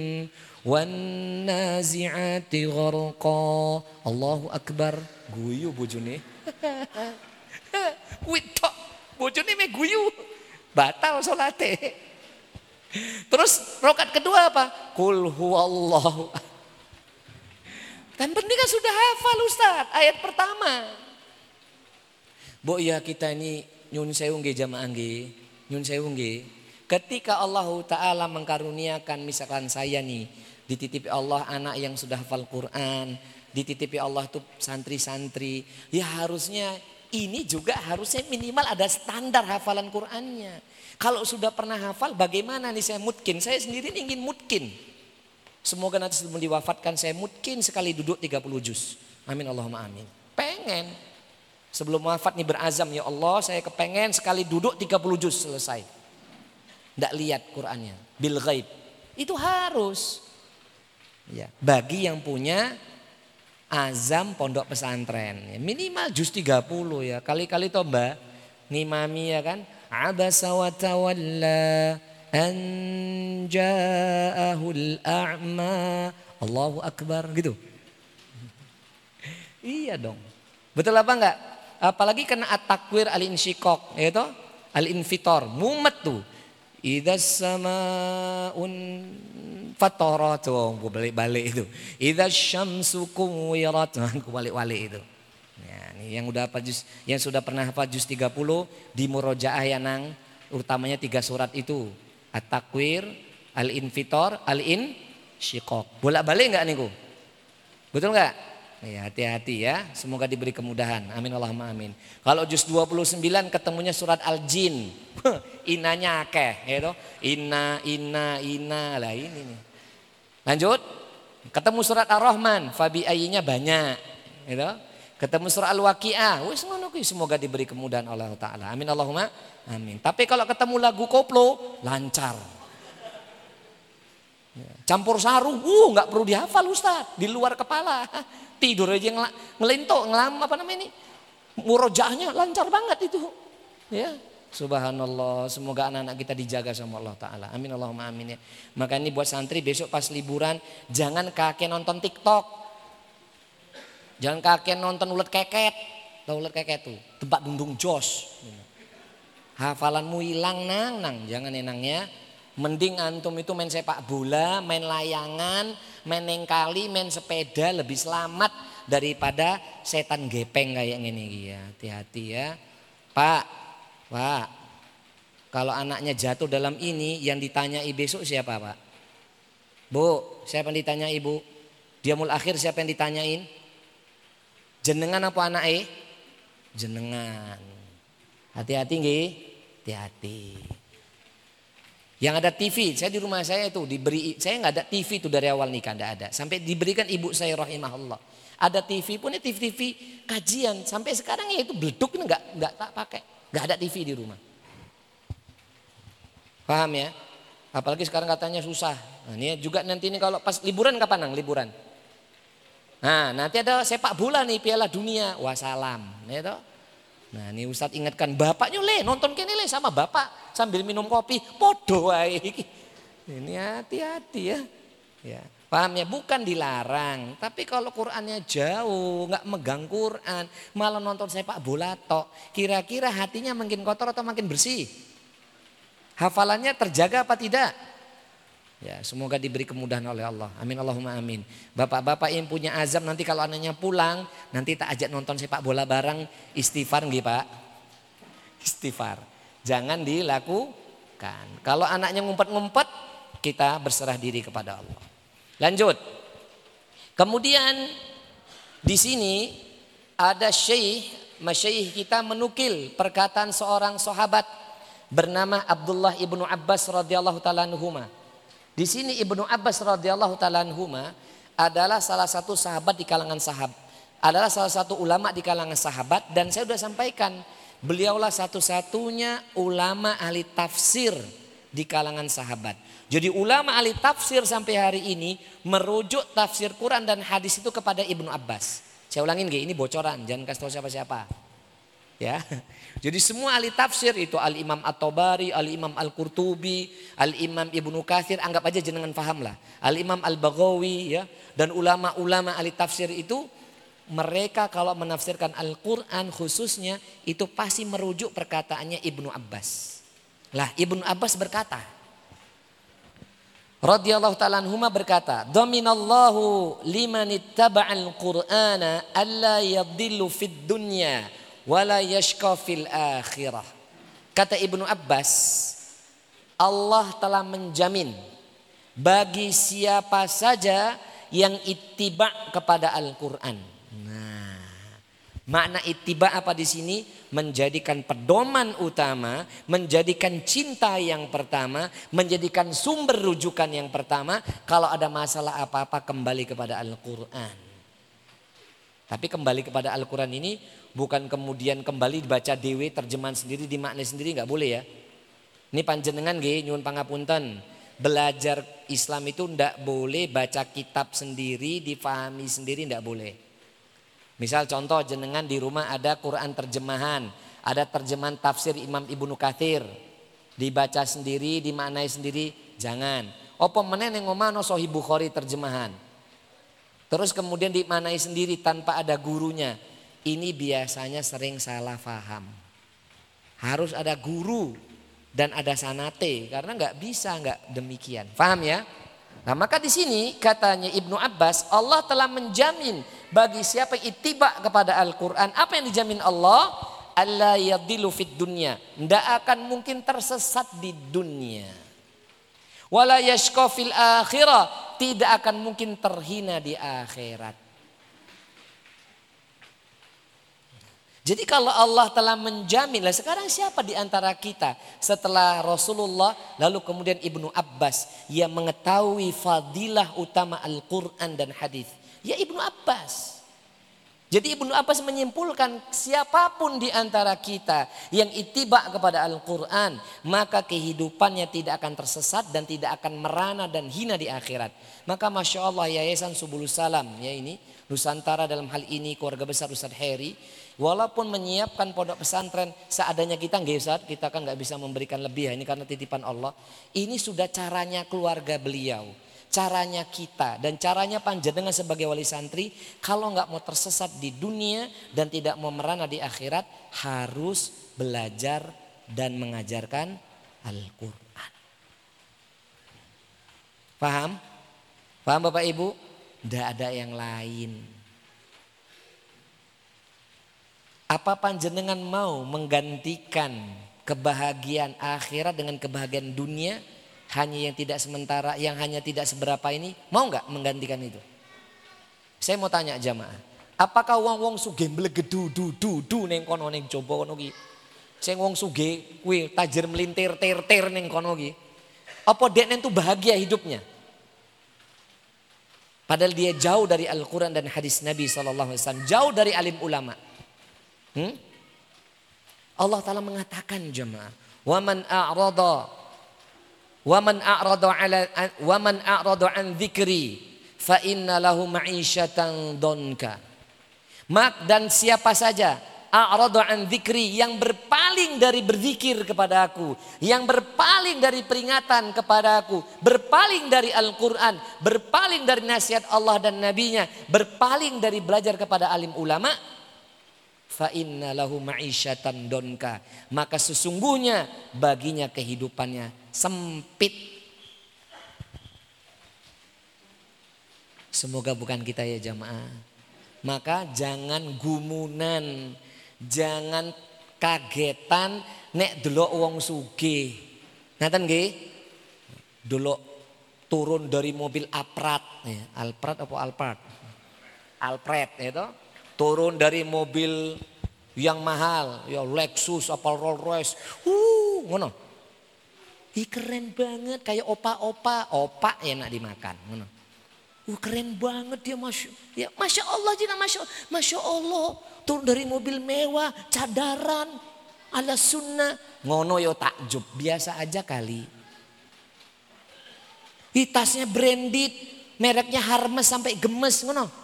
والنازعات غرقا الله أكبر guyu bojone <laughs> witok bojone me guyu batal salate terus rokat kedua apa kul huwallahu kan penting kan sudah hafal Ustaz ayat pertama Bo ya kita ini nyun sewu nggih jamaah nggih Nyun sewu Ketika Allah Ta'ala mengkaruniakan misalkan saya nih. Dititipi Allah anak yang sudah hafal Quran. Dititipi Allah tuh santri-santri. Ya harusnya ini juga harusnya minimal ada standar hafalan Qurannya. Kalau sudah pernah hafal bagaimana nih saya mungkin. Saya sendiri ingin mungkin. Semoga nanti sebelum diwafatkan saya mungkin sekali duduk 30 juz. Amin Allahumma amin. Pengen. Sebelum wafat nih berazam ya Allah saya kepengen sekali duduk 30 juz selesai. Tidak lihat Qurannya. Bil ghaib. Itu harus. Ya, bagi yang punya azam pondok pesantren. Ya, minimal juz 30 ya. Kali-kali toh mbak. Ngimami ya kan. Abasa wa tawalla an ja'ahul a'ma. Allahu Akbar gitu. <laughs> iya dong. Betul apa enggak? Apalagi kena at-takwir al-insyikok, yaitu al-infitor, mumet tuh. Idza samaun fatarat tuh, gue balik-balik itu. Idza syamsu kuwirat, <laughs> gue balik-balik itu. Ya, yang udah apa yang sudah pernah hafal juz 30 di murojaah ya nang utamanya tiga surat itu. At-Takwir, Al-Infitor, Al-In, Syikok. Bolak-balik enggak niku? Betul enggak? Ya, hati-hati ya. Semoga diberi kemudahan. Amin Allahumma amin. Kalau juz 29 ketemunya surat Al-Jin. Inanya akeh, ya toh. Inna, inna, inna. Lah ini nih. Lanjut. Ketemu surat Ar-Rahman, fabi ayinya banyak, ya. Ketemu surah Al-Waqiah. Wis ngono semoga diberi kemudahan Allah taala. Amin Allahumma amin. Tapi kalau ketemu lagu koplo lancar. Campur saru, uh nggak perlu dihafal Ustaz, di luar kepala. <laughs> Tidur aja ngel ngelintok, ngelam apa namanya ini? Murojaahnya lancar banget itu. Ya. Subhanallah, semoga anak-anak kita dijaga sama Allah Ta'ala. Amin Allahumma amin ya. Maka ini buat santri besok pas liburan, jangan kakek nonton TikTok. Jangan kakek nonton ulet keket. Tahu ulet keket tuh, tebak dundung jos. Hafalanmu hilang nang nang, jangan enangnya. Mending antum itu main sepak bola, main layangan, main nengkali, main sepeda lebih selamat daripada setan gepeng kayak gini ya. Hati-hati ya. Pak, Pak. Kalau anaknya jatuh dalam ini yang ditanyai besok siapa, Pak? Bu, siapa yang ditanya ibu? Diamul akhir siapa yang ditanyain? Jenengan apa anak eh? Jenengan. Hati-hati nggih, hati-hati. Yang ada TV, saya di rumah saya itu diberi, saya nggak ada TV itu dari awal nikah, nggak ada. Sampai diberikan ibu saya rahimahullah. Ada TV pun ya TV-TV kajian. Sampai sekarang ya itu beleduk nggak nggak tak pakai, nggak ada TV di rumah. Paham ya? Apalagi sekarang katanya susah. Nah, ini juga nanti ini kalau pas liburan kapan nang liburan? Nah nanti ada sepak bola nih Piala Dunia. Wassalam. Ya toh? Nah ini Ustadz ingatkan bapaknya le nonton kini le sama bapak sambil minum kopi. Podo Ini hati-hati ya. Ya, paham ya? Bukan dilarang, tapi kalau Qurannya jauh, nggak megang Quran, malah nonton sepak bola tok. Kira-kira hatinya makin kotor atau makin bersih? Hafalannya terjaga apa tidak? Ya, semoga diberi kemudahan oleh Allah. Amin Allahumma amin. Bapak-bapak yang punya azam nanti kalau anaknya pulang, nanti tak ajak nonton sepak bola bareng istighfar nggih, Pak? Istighfar. Jangan dilakukan. Kalau anaknya ngumpet-ngumpet, kita berserah diri kepada Allah. Lanjut. Kemudian di sini ada syekh, masyayikh kita menukil perkataan seorang sahabat bernama Abdullah ibnu Abbas radhiyallahu taala anhuma. Di sini Ibnu Abbas radhiyallahu taala adalah salah satu sahabat di kalangan sahabat, adalah salah satu ulama di kalangan sahabat dan saya sudah sampaikan beliaulah satu-satunya ulama ahli tafsir di kalangan sahabat. Jadi ulama ahli tafsir sampai hari ini merujuk tafsir Quran dan hadis itu kepada Ibnu Abbas. Saya ulangin gini, ini bocoran, jangan kasih tahu siapa-siapa. Ya. Jadi semua ahli tafsir itu Al-Imam At-Tabari, Al-Imam Al-Qurtubi, Al-Imam Ibnu Katsir anggap aja jenengan paham lah. Al-Imam Al-Baghawi ya dan ulama-ulama ahli tafsir itu mereka kalau menafsirkan Al-Qur'an khususnya itu pasti merujuk perkataannya Ibnu Abbas. Lah Ibnu Abbas berkata radhiyallahu taala anhuma berkata, "Dhaminallahu liman ittaba'al Qur'ana alla yadhillu fid dunya wala yashqa fil akhirah. Kata Ibnu Abbas, Allah telah menjamin bagi siapa saja yang ittiba kepada Al-Qur'an. Nah, makna ittiba apa di sini? Menjadikan pedoman utama, menjadikan cinta yang pertama, menjadikan sumber rujukan yang pertama. Kalau ada masalah apa-apa kembali kepada Al-Qur'an. Tapi kembali kepada Al-Quran ini bukan kemudian kembali dibaca dewe terjemahan sendiri dimaknai sendiri nggak boleh ya. Ini panjenengan gih nyuwun pangapunten. Belajar Islam itu ndak boleh baca kitab sendiri, difahami sendiri ndak boleh. Misal contoh jenengan di rumah ada Quran terjemahan, ada terjemahan tafsir Imam Ibnu Kathir. Dibaca sendiri, dimaknai sendiri, jangan. Apa menen yang ngomano Sahih Bukhari terjemahan. Terus kemudian dimanai sendiri tanpa ada gurunya. Ini biasanya sering salah faham. Harus ada guru dan ada sanate karena nggak bisa nggak demikian. Paham ya? Nah maka di sini katanya Ibnu Abbas Allah telah menjamin bagi siapa yang kepada Al-Quran, apa yang dijamin Allah? Allah yadilu fit dunya. Tidak akan mungkin tersesat di dunia. Wala akhirah. Tidak akan mungkin terhina di akhirat. Jadi kalau Allah telah menjamin, lah sekarang siapa di antara kita setelah Rasulullah lalu kemudian Ibnu Abbas yang mengetahui fadilah utama Al-Quran dan hadis? Ya Ibnu Abbas. Jadi Ibnu Abbas menyimpulkan siapa pun di antara kita yang itibak kepada Al-Quran. Maka kehidupannya tidak akan tersesat dan tidak akan merana dan hina di akhirat. Maka Masya Allah Yayasan Subulus Salam ya ini. Nusantara dalam hal ini keluarga besar Ustadz Heri Walaupun menyiapkan pondok pesantren seadanya kita nggak Ustaz, kita kan nggak bisa memberikan lebih ya ini karena titipan Allah. Ini sudah caranya keluarga beliau, caranya kita dan caranya panjenengan sebagai wali santri kalau nggak mau tersesat di dunia dan tidak mau merana di akhirat harus belajar dan mengajarkan Al-Qur'an. Paham? Paham Bapak Ibu? Tidak ada yang lain. Apa panjenengan mau menggantikan kebahagiaan akhirat dengan kebahagiaan dunia hanya yang tidak sementara, yang hanya tidak seberapa ini? Mau nggak menggantikan itu? Saya mau tanya jamaah, apakah wong wong suge melegedu du du du neng kono neng coba kono ki? Sing wong suge kuwi tajir melintir ter ter neng kono ki. Apa dia nentu bahagia hidupnya? Padahal dia jauh dari Al-Quran dan hadis Nabi SAW. Jauh dari alim ulama. Hmm? Allah Ta'ala mengatakan jemaah. Waman a'rada waman a'rada ala waman a'rada an dzikri fa inna lahu ma'isyatan donka. Mak dan siapa saja a'rada an dzikri yang berpaling dari berzikir kepada aku, yang berpaling dari peringatan kepada aku, berpaling dari Al-Qur'an, berpaling dari nasihat Allah dan nabinya, berpaling dari belajar kepada alim ulama, fa inna lahu ma'isyatan donka. Maka sesungguhnya baginya kehidupannya sempit. Semoga bukan kita ya jamaah. Maka jangan gumunan jangan kagetan nek delok wong sugih. Ngaten nggih? Delok turun dari mobil Alprat ya, Alprat apa Alphard? Alpret itu turun dari mobil yang mahal, ya Lexus apa Rolls Royce. Uh, ngono. Ih keren banget kayak opa-opa, opa enak dimakan, ngono. Uh keren banget dia masya, ya masya Allah jina masya, masya Allah turun dari mobil mewah, cadaran, ala sunnah, ngono yo takjub, biasa aja kali. Ih tasnya branded, mereknya Hermes sampai gemes, ngono.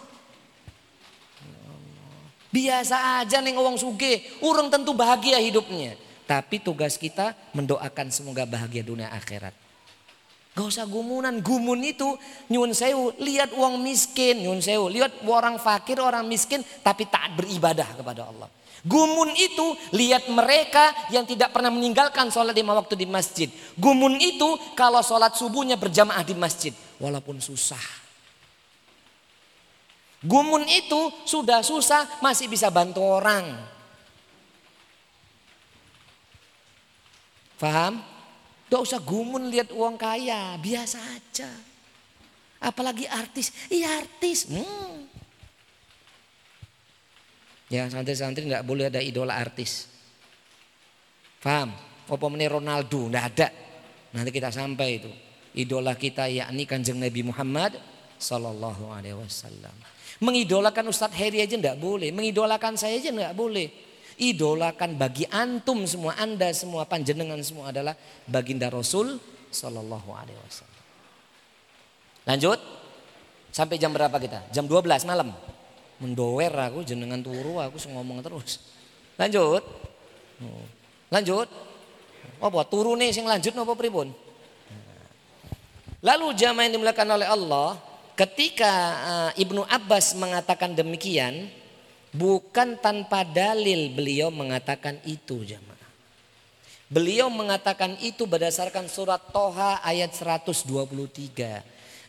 Biasa aja nih ngomong suge, urung tentu bahagia hidupnya. Tapi tugas kita mendoakan semoga bahagia dunia akhirat. Gak usah gumunan, gumun itu nyun sewu, lihat uang miskin, nyun sewu, lihat orang fakir, orang miskin tapi tak beribadah kepada Allah. Gumun itu lihat mereka yang tidak pernah meninggalkan sholat lima waktu di masjid. Gumun itu kalau sholat subuhnya berjamaah di masjid walaupun susah. Gumun itu sudah susah masih bisa bantu orang. Faham? Tidak usah gumun lihat uang kaya, biasa aja. Apalagi artis, iya artis. Hmm. Ya santri-santri nggak boleh ada idola artis. Faham? Apa Ronaldo? Nggak ada. Nanti kita sampai itu. Idola kita yakni kanjeng Nabi Muhammad Sallallahu Alaihi Wasallam. Mengidolakan Ustadz Heri aja enggak boleh. Mengidolakan saya aja enggak boleh. Idolakan bagi antum semua, anda semua, panjenengan semua adalah baginda Rasul Sallallahu Alaihi Wasallam. Lanjut. Sampai jam berapa kita? Jam 12 malam. Mendower aku jenengan turu aku ngomong terus. Lanjut. Oh. Lanjut. Apa turu nih sing lanjut apa pribun? Lalu jamaah yang dimuliakan oleh Allah, Ketika uh, Ibnu Abbas mengatakan demikian, bukan tanpa dalil beliau mengatakan itu jemaah. Beliau mengatakan itu berdasarkan surat Toha ayat 123.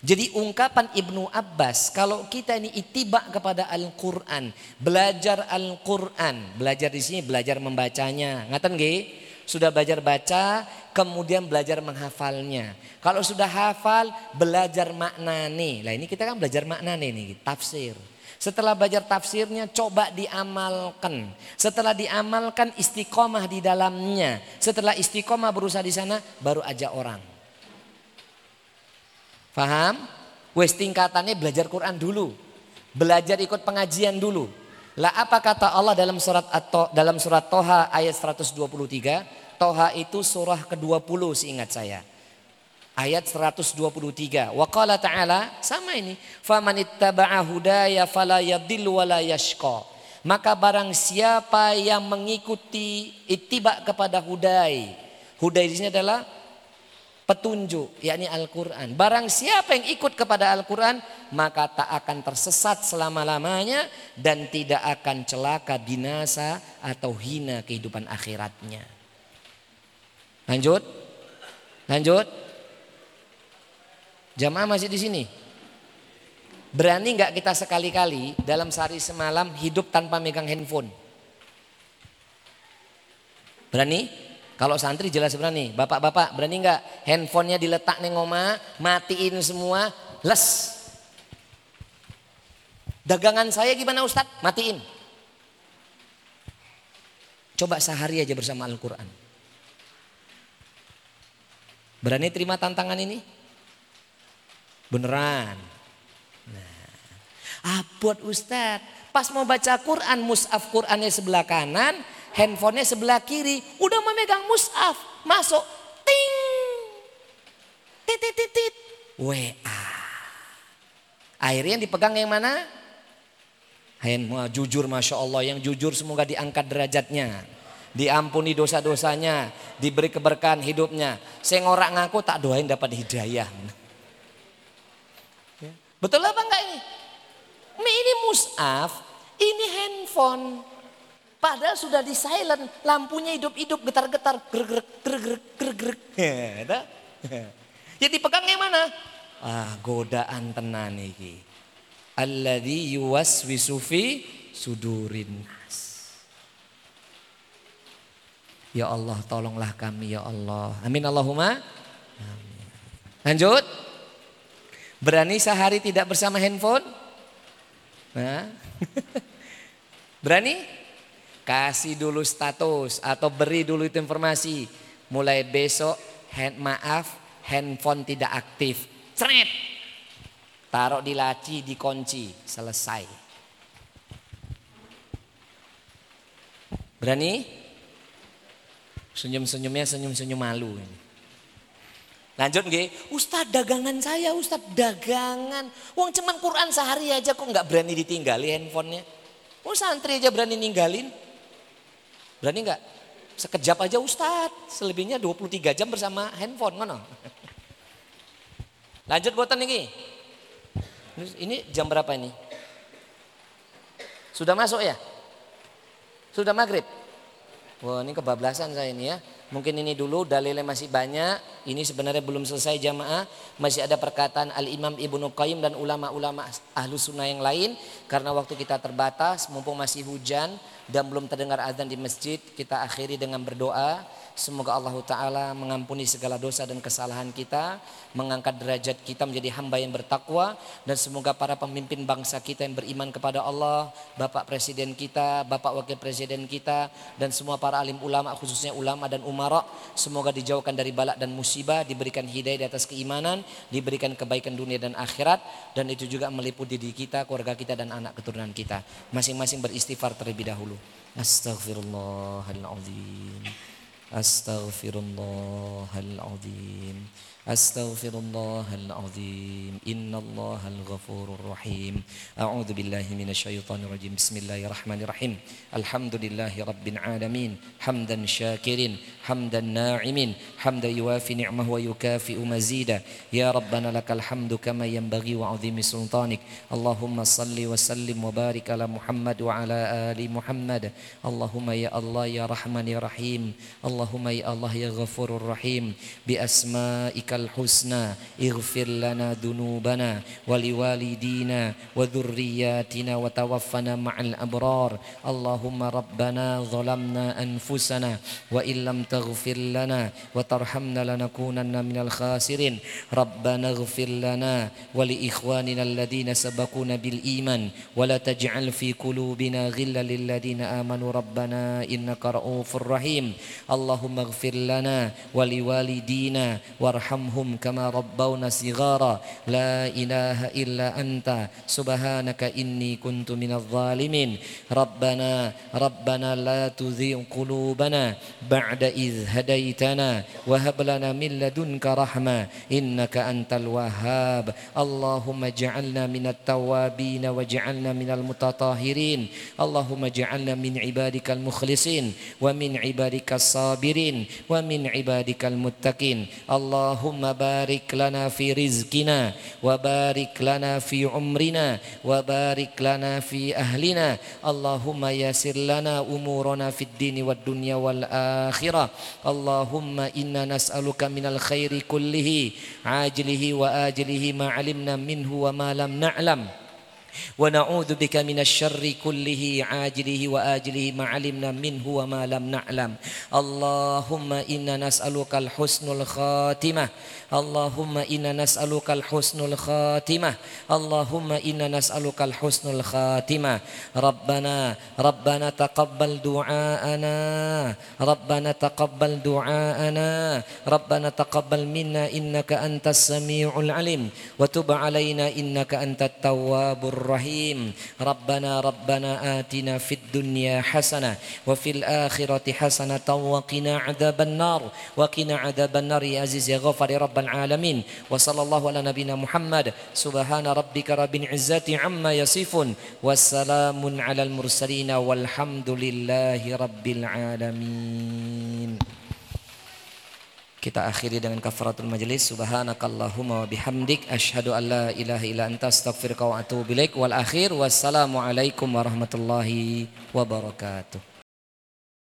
Jadi ungkapan Ibnu Abbas, kalau kita ini itibak kepada Al-Quran, belajar Al-Quran, belajar di sini belajar membacanya, ngaten nggih? Sudah belajar baca, kemudian belajar menghafalnya. Kalau sudah hafal, belajar makna nih. Lah ini kita kan belajar makna nih, tafsir. Setelah belajar tafsirnya coba diamalkan. Setelah diamalkan istiqomah di dalamnya. Setelah istiqomah berusaha di sana baru ajak orang. Faham? Wes tingkatannya belajar Quran dulu. Belajar ikut pengajian dulu. Lah apa kata Allah dalam surat atau dalam surat Toha ayat 123? Toha itu surah ke-20 seingat saya. Ayat 123. Wa qala ta'ala sama ini, "Faman ittaba'a hudaya fala yadhillu wa la yashqa." Maka barang siapa yang mengikuti ittiba kepada hudai. Hudai di sini adalah petunjuk yakni Al-Qur'an. Barang siapa yang ikut kepada Al-Qur'an maka tak akan tersesat selama-lamanya dan tidak akan celaka binasa atau hina kehidupan akhiratnya. Lanjut. Lanjut. Jamaah masih di sini. Berani nggak kita sekali-kali dalam sehari semalam hidup tanpa megang handphone? Berani? Kalau santri jelas berani. Bapak-bapak berani nggak handphonenya diletak neng oma, matiin semua, les. Dagangan saya gimana Ustadz? Matiin. Coba sehari aja bersama Al-Quran. Berani terima tantangan ini? Beneran. Nah. Ah buat Ustadz, pas mau baca Quran, mus'af Qurannya sebelah kanan, handphonenya sebelah kiri, udah memegang mushaf, masuk, ting, titit titit, WA. Akhirnya yang dipegang yang mana? Handphone jujur Masya Allah, yang jujur semoga diangkat derajatnya. Diampuni dosa-dosanya, diberi keberkahan hidupnya. Saya ngorak ngaku tak doain dapat hidayah. Ya. Betul apa enggak ini? Ini mushaf, ini handphone. Padahal sudah di silent, lampunya hidup-hidup, getar-getar, gerek gerek gerek gerek Ya, ya dipegang yang mana? Ah, godaan tenan iki. Alladzi yuwaswisu fi sudurin nas. Ya Allah, tolonglah kami ya Allah. Amin Allahumma. Amin. Lanjut. Berani sehari tidak bersama handphone? Nah. <laughs> Berani? Kasih dulu status atau beri dulu itu informasi. Mulai besok hand, maaf handphone tidak aktif. Cret. Taruh di laci, dikunci, selesai. Berani? Senyum-senyumnya senyum-senyum malu. Lanjut nggih, Ustad dagangan saya, Ustad dagangan. Wong cuman Quran sehari aja kok nggak berani ditinggali handphonenya. Oh santri aja berani ninggalin. Berani nggak? Sekejap aja Ustadz, selebihnya 23 jam bersama handphone mana? <laughs> Lanjut buatan ini. Ini jam berapa ini? Sudah masuk ya? Sudah maghrib? Wah ini kebablasan saya ini ya. Mungkin ini dulu dalilnya masih banyak. Ini sebenarnya belum selesai jamaah. Masih ada perkataan Al-Imam Ibnu Qayyim dan ulama-ulama ahlu sunnah yang lain. Karena waktu kita terbatas, mumpung masih hujan dan belum terdengar azan di masjid. Kita akhiri dengan berdoa. Semoga Allah Ta'ala mengampuni segala dosa dan kesalahan kita. Mengangkat derajat kita menjadi hamba yang bertakwa. Dan semoga para pemimpin bangsa kita yang beriman kepada Allah. Bapak Presiden kita, Bapak Wakil Presiden kita. Dan semua para alim ulama khususnya ulama dan umara. Semoga dijauhkan dari balak dan musibah. Diberikan hidayah di atas keimanan. Diberikan kebaikan dunia dan akhirat. Dan itu juga meliputi diri kita, keluarga kita dan anak keturunan kita. Masing-masing beristighfar terlebih dahulu. Astaghfirullahaladzim. أستغفر الله العظيم. أستغفر الله العظيم. إن الله الغفور الرحيم. أعوذ بالله من الشيطان الرجيم. بسم الله الرحمن الرحيم. الحمد لله رب العالمين. حمدا شاكر حمدا ناعم حمدا يوافي نعمه ويكافئ مزيدا. يا ربنا لك الحمد كما ينبغي وعظيم سلطانك. اللهم صل وسلم وبارك على محمد وعلى آل محمد. اللهم يا الله يا رحمن يا رحيم. اللهم يا الله يا غفور الرحيم بأسمائك الحسنى اغفر لنا ذنوبنا ولوالدينا وذرياتنا وتوفنا مع الأبرار. اللهم ربنا ظلمنا أنفسنا وإن لم تغفر لنا وترحمنا لنكونن من الخاسرين. ربنا اغفر لنا ولإخواننا الذين سبقونا بالإيمان. ولا تجعل في قلوبنا غلا للذين آمنوا. ربنا إنك رؤوف رحيم. اللهم اغفر لنا ولوالدينا warhamhum kama rabbawna sighara. La ilaha illa anta. Subhanaka inni kuntu minadh zalimin. Rabbana rabbana la tuzigh qulubana ba'da idh hadaitana wa hab lana min ladunka rahma. Innaka antal wahhab. Allahumma ij'alna minat tawabin waj'alna minal mutatahirin allahumma ij'alna min ibadikal mukhlisin wa min ibadikal sabirin wa min ibadikal اللهم بارك لنا في رزقنا وبارك لنا في عمرنا وبارك لنا في أهلنا. اللهم يسر لنا أمورنا في الدين والدنيا والآخرة. اللهم إنا نسألك من الخير كله عاجله وآجله ما علمنا منه وما لم نعلم. ونعوذ بك من الشر كله عاجله وآجله ما علمنا منه وما لم نعلم. اللهم إنا نسألك الحسن الخاتمة. اللهم إنا نسألك الحسن الخاتمة. اللهم إنا نسألك الحسن الخاتمة. ربنا ربنا تقبل دعاءنا. ربنا تقبل دعاءنا. ربنا تقبل منا إنك أنت السميع العليم. وتب علينا إنك أنت التواب الرحيم. ربنا ربنا آتنا في الدنيا حسنة وفي الآخرة حسنة وقنا عذاب النار. وقنا عذاب النار يا عزيز يا غفر يا رب العالمين. وصلى الله على نبينا محمد. سبحان ربك رب العزة عما يصفون. والسلام على المرسلين والحمد لله رب العالمين. Kita akhiri dengan kafaratul majlis. Subhanakallahumma wa bihamdik asyhadu an la ilaha illa anta astaghfiruka wa atubu ilaik. Wal akhir wassalamu alaikum warahmatullahi wabarakatuh.